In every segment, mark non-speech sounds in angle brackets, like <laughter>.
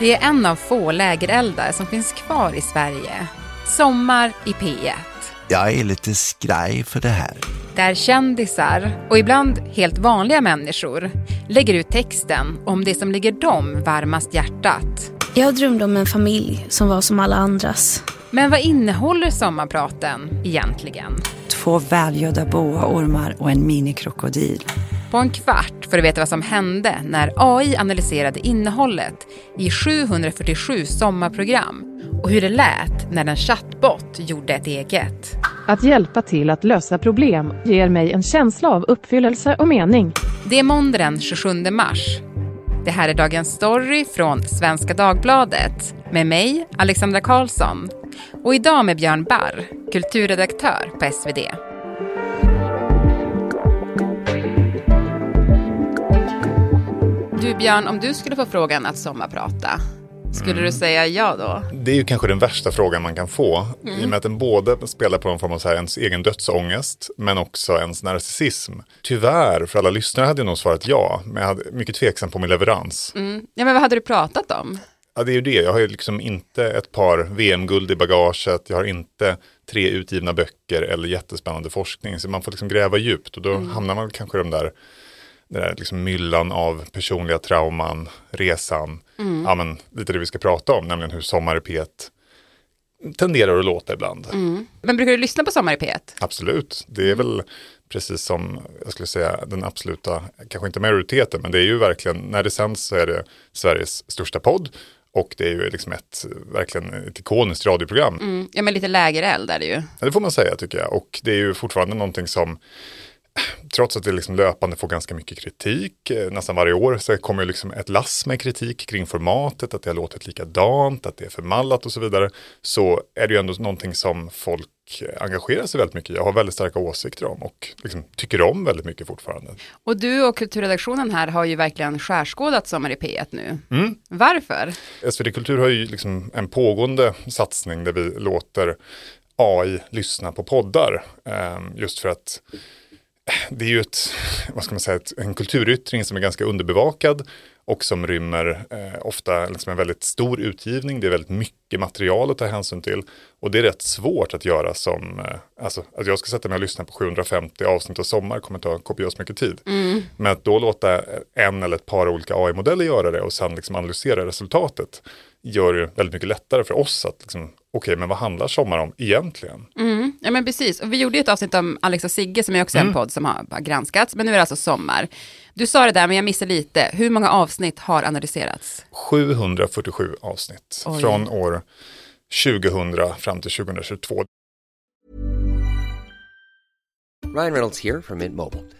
Det är en av få lägereldar som finns kvar i Sverige. Sommar i P1. Jag är lite skraj för det här. Där kändisar, och ibland helt vanliga människor, lägger ut texten om det som ligger dem varmast hjärtat. Jag drömde om en familj som var som alla andras. Men vad innehåller sommarpraten egentligen? Två välgödda boaormar och en minikrokodil. På en kvart får du veta vad som hände när AI analyserade innehållet i 747 sommarprogram och hur det lät när en chattbot gjorde ett eget. Att hjälpa till att lösa problem ger mig en känsla av uppfyllelse och mening. Det är måndag den 27 mars. Det här är Dagens Story från Svenska Dagbladet med mig, Alexandra Karlsson. Och idag med Björn Barr, kulturredaktör på SvD. Du Björn, om du skulle få frågan att sommarprata, skulle Mm. du säga ja då? Det är ju kanske den värsta frågan man kan få. Mm. I och med att den både spelar på någon form av så här ens egen dödsångest, men också ens narcissism. Tyvärr, för alla lyssnare hade jag nog svarat ja, men jag hade mycket tveksam på min leverans. Mm. Ja, men vad hade du pratat om? Ja, det är ju det. Jag har ju liksom inte ett par VM-guld i bagaget. Jag har inte tre utgivna böcker eller jättespännande forskning. Så man får liksom gräva djupt och då hamnar man kanske i de där, den där liksom myllan av personliga trauman, resan. Ja, men lite det vi ska prata om, nämligen hur Sommar i P1 tenderar att låta ibland. Men brukar du lyssna på Sommar i P1? Absolut, det är väl precis som jag skulle säga den absoluta, kanske inte majoriteten, men det är ju verkligen, när det sänds så är det Sveriges största podd och det är ju liksom ett, verkligen ett ikoniskt radioprogram. Mm. Ja, men lite lägereld är det ju. Ja, det får man säga tycker jag. Och det är ju fortfarande någonting som, trots att det liksom löpande får ganska mycket kritik, eh, nästan varje år så kommer liksom ett lass med kritik kring formatet, att det har låtit likadant, att det är förmallat och så vidare, så är det ju ändå någonting som folk engagerar sig väldigt mycket i. Jag har väldigt starka åsikter om och liksom tycker om väldigt mycket fortfarande. Och du och kulturredaktionen här har ju verkligen skärskådat Sommar i P1 nu. Mm. Varför? SvD Kultur har ju liksom en pågående satsning där vi låter AI lyssna på poddar. eh, Just för att det är ju ett, vad ska man säga, ett, en kulturyttring som är ganska underbevakad och som rymmer eh, ofta liksom en väldigt stor utgivning. Det är väldigt mycket material att ta hänsyn till och det är rätt svårt att göra som, eh, alltså att jag ska sätta mig och lyssna på 750 avsnitt av Sommar kommer ta kopiöst mycket tid. Men att då låta en eller ett par olika AI-modeller göra det och sen liksom analysera resultatet gör det väldigt mycket lättare för oss att liksom, okej, men vad handlar Sommar om egentligen? Mm. Ja, men precis. Och vi gjorde ju ett avsnitt om Alex och Sigge som är också Mm. en podd som har har granskats. Men nu är det alltså Sommar. Du sa det där, men jag missade lite. Hur många avsnitt har analyserats? 747 avsnitt Oj. från år 2000 fram till 2022. Ryan Reynolds here from Mint Mobile.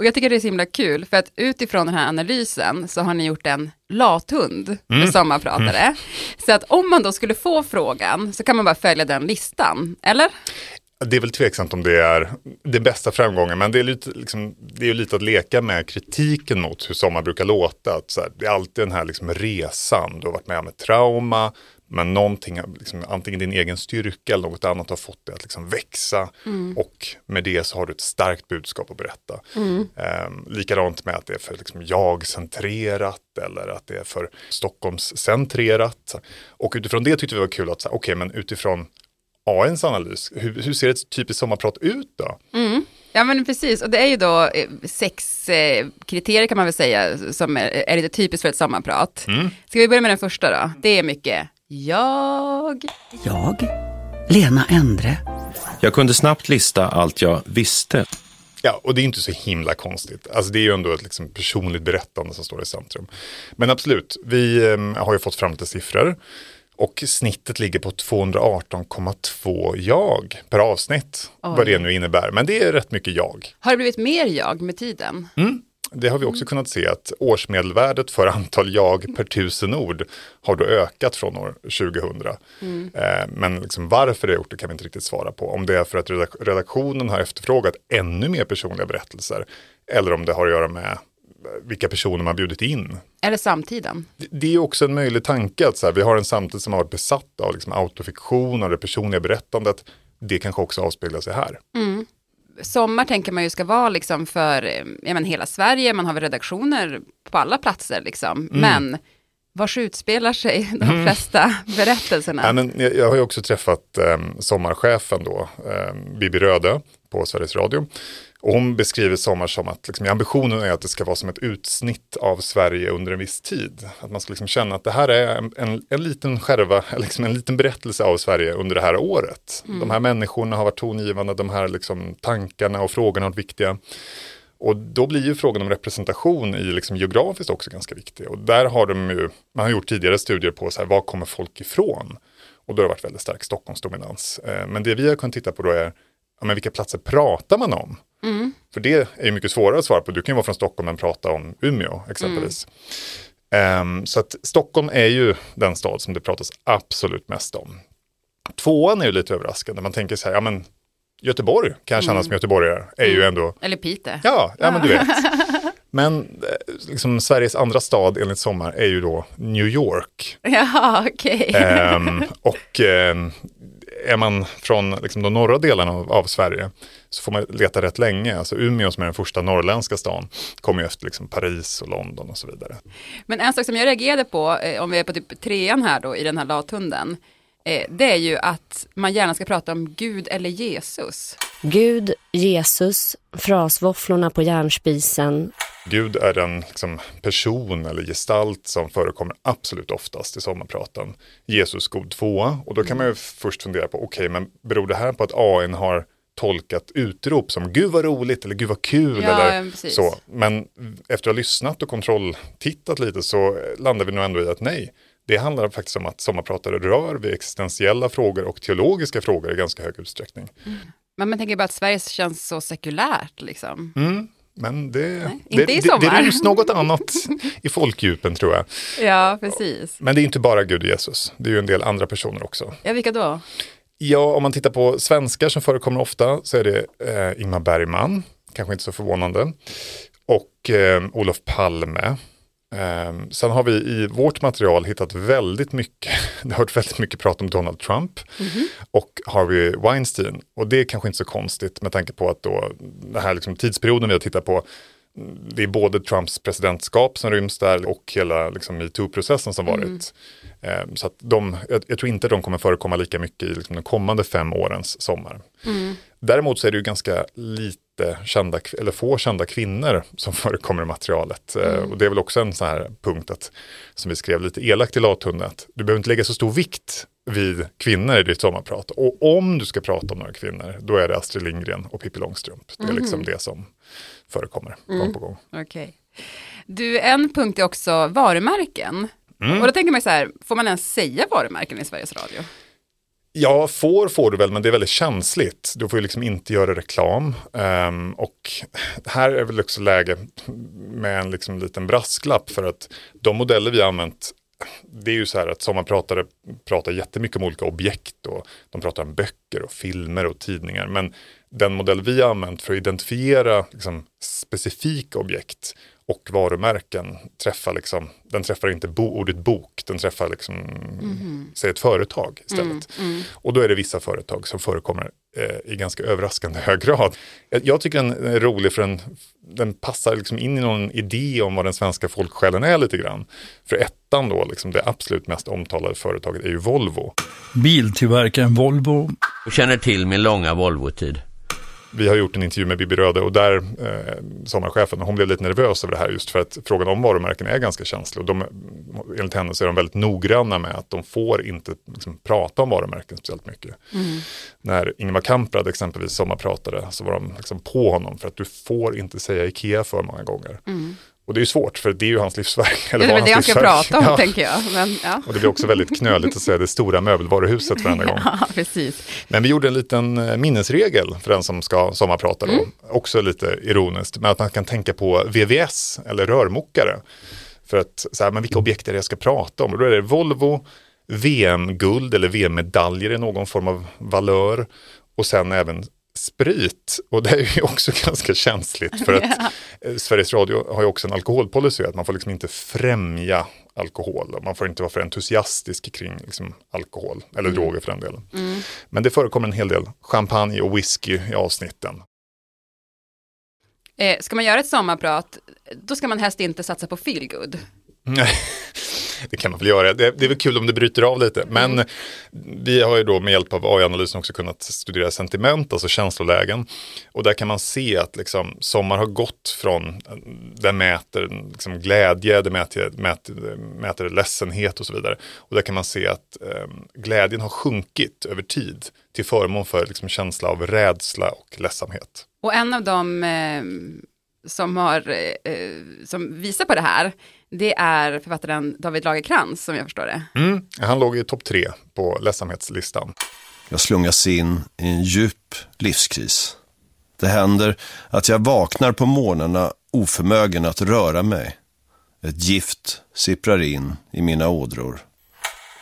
Och jag tycker det är så himla kul, för att utifrån den här analysen så har ni gjort en lathund för Mm. sommarpratare. Så att om man då skulle få frågan så kan man bara följa den listan, eller? Det är väl tveksamt om det är det bästa framgången, men det är, lite, liksom, det är lite att leka med kritiken mot hur sommar brukar låta. Att så här, det är alltid den här liksom resan, du har varit med om ett trauma, men någonting, liksom, antingen din egen styrka eller något annat har fått dig att liksom växa. Och med det så har du ett starkt budskap att berätta. Ehm, likadant med att det är för liksom, jag-centrerat eller att det är för Stockholmscentrerat. Och utifrån det tyckte vi var kul att, okej, men utifrån AIns analys, hur, hur ser ett typiskt sommarprat ut då? Ja men precis, och det är ju då eh, sex eh, kriterier kan man väl säga som är, är lite typiskt för ett sommarprat. Ska vi börja med den första då? Det är mycket jag. Jag, Lena Endre, Jag kunde snabbt lista allt jag visste. Ja, och det är inte så himla konstigt. Alltså det är ju ändå ett liksom personligt berättande som står i centrum. Men absolut, vi em, har ju fått fram lite siffror. Och snittet ligger på 218,2 jag per avsnitt. Vad det nu innebär. Men det är rätt mycket jag. Har det blivit mer jag med tiden? Det har vi också kunnat se att årsmedelvärdet för antal jag per tusen ord har då ökat från år 2000. Eh, men liksom varför det har gjort det kan vi inte riktigt svara på. Om det är för att redak- redaktionen har efterfrågat ännu mer personliga berättelser eller om det har att göra med vilka personer man bjudit in. Eller samtiden. Det- är också en möjlig tanke att så här, vi har en samtid som har varit besatt av liksom autofiktion och det personliga berättandet. Det kanske också avspeglar sig här. Sommar tänker man ju ska vara liksom för ja, men hela Sverige, man har väl redaktioner på alla platser liksom. Mm. Men vars utspelar sig <laughs> de flesta berättelserna? Ja, men jag, jag har ju också träffat eh, sommarchefen då, eh, Bibi Röde på Sveriges Radio. Och hon beskriver sommar som att liksom, ambitionen är att det ska vara som ett utsnitt av Sverige under en viss tid. Att man ska liksom känna att det här är en, en, en liten skärva, <laughs> liksom en liten berättelse av Sverige under det här året. De här människorna har varit tongivande, de här liksom, tankarna och frågorna har varit viktiga. Och då blir ju frågan om representation i liksom geografiskt också ganska viktig. Och där har de ju, man har gjort tidigare studier på så här, var kommer folk ifrån? Och då har det varit väldigt stark Stockholmsdominans. Eh, Men det vi har kunnat titta på då är, ja, men vilka platser pratar man om? För det är ju mycket svårare att svara på. Du kan ju vara från Stockholm men prata om Umeå exempelvis. Ehm, så att Stockholm är ju den stad som det pratas absolut mest om. Tvåan är ju lite överraskande. Man tänker så här, ja men Göteborg kan jag känna som göteborgare. Är ju ändå Eller Piteå. Ja, ja men du vet. <laughs> Men eh, liksom, Sveriges andra stad enligt Sommar är ju då New York. <laughs> Ja, okej. Ehm, och ehm, är man från liksom, de norra delarna av, av Sverige så får man leta rätt länge. Alltså Umeå som är den första norrländska stan kommer ju efter liksom, Paris och London och så vidare. Men en sak som jag reagerade på, eh, om vi är på typ trean här då i den här lathunden, det är ju att man gärna ska prata om Gud eller Jesus. Gud, Jesus, frasvåfflorna på järnspisen. Gud är den liksom, person eller gestalt som förekommer absolut oftast i sommarpraten. Jesus god tvåa. Och då kan man ju först fundera på, okej, men beror det här på att AN har tolkat utrop som gud vad roligt eller gud vad kul Ja, eller precis. så. Men efter att ha lyssnat och kontrolltittat lite så landar vi nog ändå i att nej, det handlar faktiskt om att sommarpratare rör vid existentiella frågor och teologiska frågor i ganska hög utsträckning. Men man tänker bara att Sverige känns så sekulärt liksom. Men det, inte det, i det, det ryms något annat i folkdjupen tror jag. Ja, precis. Men det är inte bara Gud och Jesus, det är ju en del andra personer också. Ja, vilka då? Ja, om man tittar på svenskar som förekommer ofta så är det eh, Ingmar Bergman, kanske inte så förvånande, och eh, Olof Palme. Eh, sen har vi i vårt material hittat väldigt mycket, <laughs> det har varit väldigt mycket prat om Donald Trump och Harvey Weinstein. Och det är kanske inte så konstigt med tanke på att då den här liksom tidsperioden vi har tittat på det är både Trumps presidentskap som ryms där och hela liksom, metoo-processen som varit. Eh, så att de, jag, jag tror inte de kommer förekomma lika mycket i liksom, de kommande fem årens sommar. Däremot så är det ju ganska lite kända, kv- eller få kända kvinnor som <laughs> förekommer i materialet. Eh, och det är väl också en sån här punkt att, som vi skrev lite elakt i lathunden, att du behöver inte lägga så stor vikt vid kvinnor i ditt sommarprat. Och om du ska prata om några kvinnor, då är det Astrid Lindgren och Pippi Långstrump. Det är liksom det som förekommer gång på gång. Okej. Du, en punkt är också varumärken. Och då tänker man så här, får man ens säga varumärken i Sveriges Radio? Ja, får får du väl, men det är väldigt känsligt. Du får ju liksom inte göra reklam. Um, och här är väl också läge med en liksom liten brasklapp för att de modeller vi har använt det är ju så här att sommarpratare pratar jättemycket om olika objekt och de pratar om böcker och filmer och tidningar. Men den modell vi har använt för att identifiera liksom, specifika objekt och varumärken träffar liksom, den träffar inte bo, ordet bok, den träffar liksom, säg ett företag istället. Och då är det vissa företag som förekommer eh, i ganska överraskande <laughs> hög grad. Jag, jag tycker den är rolig för den, den passar liksom in i någon idé om vad den svenska folksjälen är lite grann. För ettan då, liksom det absolut mest omtalade företaget är ju Volvo. Biltillverkaren Volvo och känner till min långa Volvo-tid. Vi har gjort en intervju med Bibi Röde och där, eh, sommarchefen, hon blev lite nervös över det här just för att frågan om varumärken är ganska känslig. Och de, enligt henne så är de väldigt noggranna med att de får inte liksom, prata om varumärken speciellt mycket. När Ingvar Kamprad exempelvis sommarpratade så var de liksom på honom för att du får inte säga Ikea för många gånger. Och det är ju svårt för det är ju hans livsverk. <laughs> Det är det han ska prata om ja. tänker jag. Men, ja. Och det blir också väldigt knöligt att säga det stora möbelvaruhuset varenda gång. <laughs> Ja, precis. Men vi gjorde en liten eh, minnesregel för den som ska sommarprata då. Mm. Också lite ironiskt, men att man kan tänka på VVS eller rörmokare. För att, så här, men vilka objekt är det jag ska prata om? Och då är det Volvo, VM-guld eller VM-medaljer i någon form av valör. Och sen även sprit. Och det är ju <laughs> också ganska känsligt för att <laughs> yeah. Sveriges Radio har ju också en alkoholpolicy att man får liksom inte främja alkohol. Man får inte vara för entusiastisk kring liksom, alkohol eller mm. droger för den delen. Mm. Men det förekommer en hel del champagne och whisky i avsnitten. Eh, ska man göra ett sommarprat, då ska man helst inte satsa på feelgood. Nej, <laughs> det kan man väl göra. Det, det, är väl kul om det bryter av lite. Men mm. vi har ju då med hjälp av AI-analysen också kunnat studera sentiment, alltså känslolägen. Och där kan man se att liksom, sommar har gått från, den mäter liksom, glädje, det mäter, mäter, mäter ledsenhet och så vidare. Och där kan man se att eh, glädjen har sjunkit över tid till förmån för liksom, känsla av rädsla och ledsamhet. Och en av de eh, som, har, eh, som visar på det här, det är författaren David Lagerkrans som jag förstår det. Mm, han låg i topp tre på ledsamhetslistan. Jag slungas in i en djup livskris. Det händer att jag vaknar på morgnarna oförmögen att röra mig. Ett gift sipprar in i mina ådror.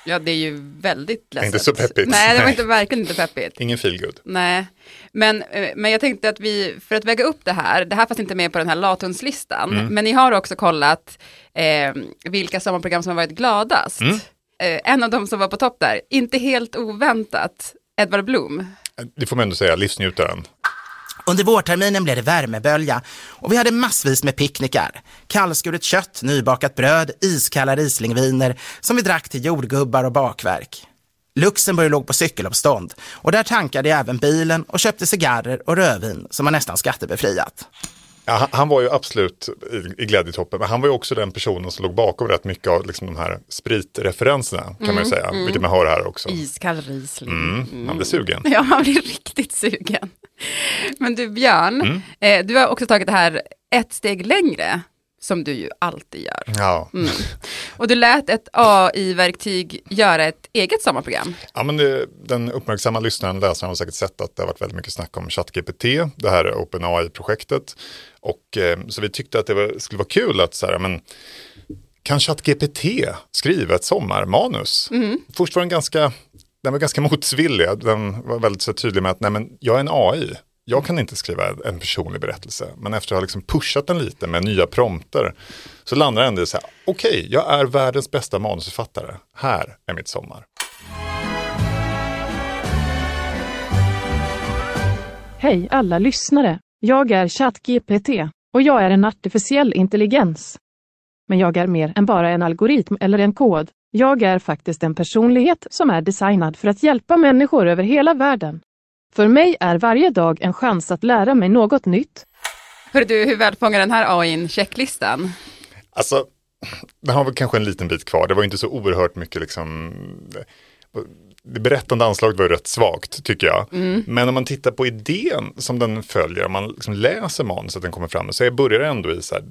Ja, det är ju väldigt ledset. Inte så peppigt. Nej, det var inte, verkligen inte peppigt. Ingen feelgood. Nej, men, eh, men jag tänkte att vi, för att väga upp det här, det här fanns inte med på den här lathundslistan, mm. men ni har också kollat eh, vilka sommarprogram som har varit gladast. Mm. Eh, en av dem som var på topp där, inte helt oväntat, Edvard Blom. Det får man ändå säga, livsnjutaren. Under vårterminen blev det värmebölja och vi hade massvis med picknickar. Kallskuret kött, nybakat bröd, iskalla Rieslingviner som vi drack till jordgubbar och bakverk. Luxemburg låg på cykelomstånd och där tankade jag även bilen och köpte cigarrer och rödvin som var nästan skattebefriat. Ja, han var ju absolut i, i glädjetoppen, men han var ju också den personen som låg bakom rätt mycket av liksom, de här spritreferenserna, kan mm, man ju mm, säga, mm. vilket man hör här också. Iskall Riesling. Mm, mm. Man blir sugen. <laughs> Ja, man blir riktigt sugen. <laughs> Men du Björn, mm. eh, du har också tagit det här ett steg längre som du ju alltid gör. Ja. Mm. Och du lät ett AI-verktyg göra ett eget sommarprogram. Ja, men det, den uppmärksamma lyssnaren, läsaren har säkert sett att det har varit väldigt mycket snack om ChatGPT, det här OpenAI-projektet. Och eh, så vi tyckte att det var, skulle vara kul att så här, men kan ChatGPT skriva ett sommarmanus? Mm. Först var den ganska den var ganska <laughs> motsvillig. Den var väldigt så tydlig med att nej, men jag är en AI jag kan inte skriva en personlig berättelse, men efter att ha liksom pushat den lite med nya prompter så landar den i så här, okej, okay, jag är världens bästa manusförfattare, här är mitt sommar. Hej alla lyssnare! Jag är ChatGPT och jag är en artificiell intelligens. Men jag är mer än bara en algoritm eller en kod. Jag är faktiskt en personlighet som är designad för att hjälpa människor över hela världen. För mig är varje dag en chans att lära mig något nytt. Hör du, hur väl fångar den här AI checklistan? Alltså, den har väl kanske en liten bit kvar. Det var inte så oerhört mycket liksom det berättande anslaget var ju rätt svagt tycker jag. Mm. Men om man tittar på idén som den följer, om man liksom läser manuset den kommer fram så börjar det ändå i så här,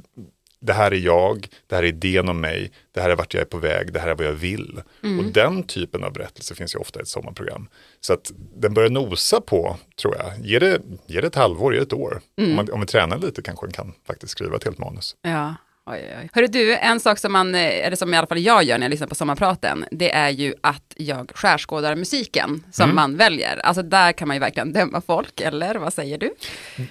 det här är jag, det här är idén om mig, det här är vart jag är på väg, det här är vad jag vill. Mm. Och den typen av berättelse finns ju ofta i ett sommarprogram. Så att den börjar nosa på, tror jag, ge det, ge det ett halvår, ge det ett år. Mm. Om, man, om vi tränar lite kanske den kan faktiskt skriva ett helt manus. Ja. Oj, oj. Hörru du, en sak som man, eh, eller som i alla fall jag gör när jag lyssnar på sommarpraten, det är ju att jag skärskådar musiken som mm. man väljer. Alltså där kan man ju verkligen döma folk, eller vad säger du?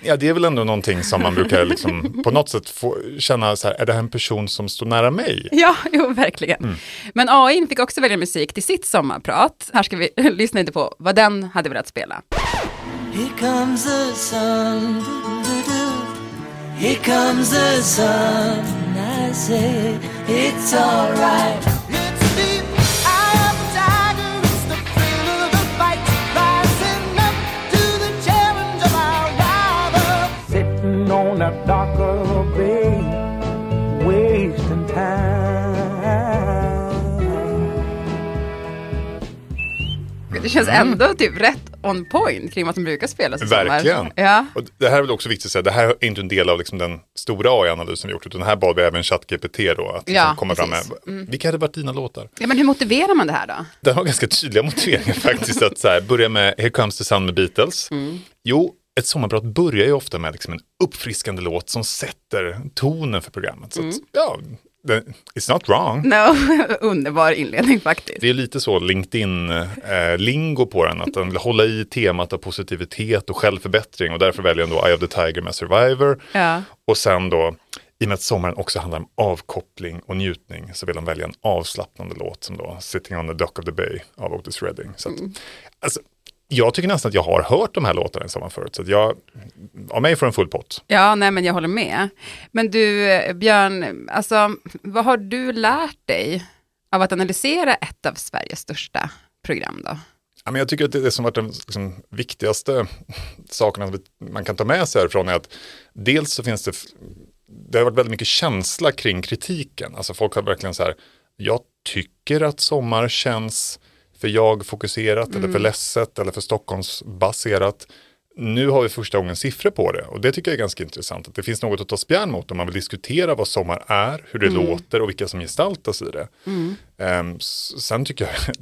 Ja, det är väl ändå någonting som man brukar <laughs> liksom på något sätt få känna så här, är det här en person som står nära mig? Ja, <laughs> jo, verkligen. Mm. Men AI fick också välja musik till sitt sommarprat. Här ska vi <laughs> lyssna lite på vad den hade velat spela. Here comes the sun, Here comes the sun say it's alright. Sitting on that darker bay, wasting time. Det känns ändå typ rätt on point kring vad som brukar spelas i Verkligen. sommar. Ja. Och det här är väl också viktigt att säga, det här är inte en del av liksom den stora AI-analysen vi gjort, utan här bad vi även ChatGPT då att liksom Ja, komma fram med, precis. Mm. vilka hade varit dina låtar? ja, men hur motiverar man det här då? Den har ganska tydliga motiveringar <laughs> faktiskt, att så här, börja med Here comes the sun med Beatles. Mm. Jo, ett sommarprat börjar ju ofta med liksom en uppfriskande låt som sätter tonen för programmet. Så Mm. att, ja, den- it's not wrong. No, <laughs> underbar inledning faktiskt. Det är lite så LinkedIn-lingo på den, att den vill hålla i temat av positivitet och självförbättring och därför väljer den då Eye of the Tiger med Survivor. Ja. Och sen då, i och med att sommaren också handlar om avkoppling och njutning, så vill de välja en avslappnande låt som då Sitting on the Dock of the Bay av Otis Redding. Så att, alltså, jag tycker nästan att jag har hört de här låtarna i sommar förut, så att jag, av mig får en full pott. Ja, nej men jag håller med. Men du, eh, Björn, alltså, vad har du lärt dig av att analysera ett av Sveriges största program då? Ja, men jag tycker att det, det som varit den liksom, viktigaste sakerna man kan ta med sig härifrån är att dels så finns det, det har varit väldigt mycket känsla kring kritiken. Alltså folk har verkligen så här, jag tycker att sommar känns för jag-fokuserat eller för ledset eller för Stockholmsbaserat. Nu har vi första gången siffror på det och det tycker jag är ganska intressant. Att det finns något att ta spjärn mot om man vill diskutera vad sommar är, hur det låter och vilka som gestaltas i det. Ehm, s- sen tycker jag,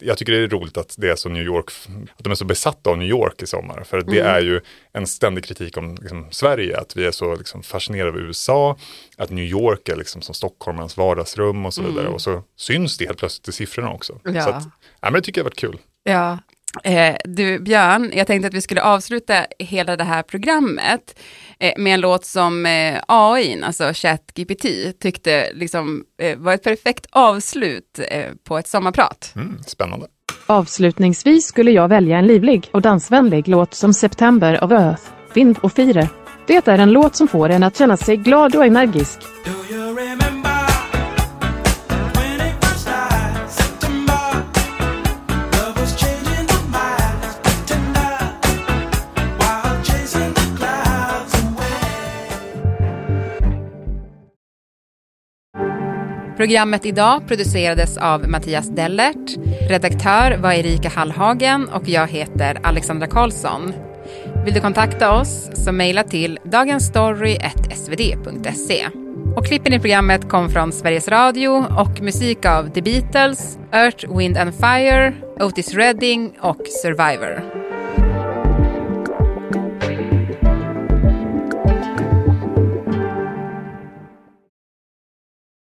<laughs> jag tycker det är roligt att det är så New York, att de är så besatta av New York i sommar. För det är ju en ständig kritik om liksom, Sverige, att vi är så liksom, fascinerade av USA, att New York är liksom som stockholmarnas vardagsrum och så vidare. Och så syns det helt plötsligt i siffrorna också. Ja. Så att, ja, men det tycker jag har varit kul. Ja. Eh, du, Björn, jag tänkte att vi skulle avsluta hela det här programmet eh, med en låt som eh, AI, alltså ChatGPT, tyckte liksom, eh, var ett perfekt avslut eh, på ett sommarprat. Mm, spännande. Avslutningsvis skulle jag välja en livlig och dansvänlig låt som September of Earth, Vind och Fire. Det är en låt som får en att känna sig glad och energisk. Programmet idag producerades av Mattias Dellert. Redaktör var Erika Hallhagen och jag heter Alexandra Karlsson. Vill du kontakta oss så mejla till dagensstory.svd.se. Och klippen i programmet kom från Sveriges Radio och musik av The Beatles, Earth, Wind and Fire, Otis Redding och Survivor.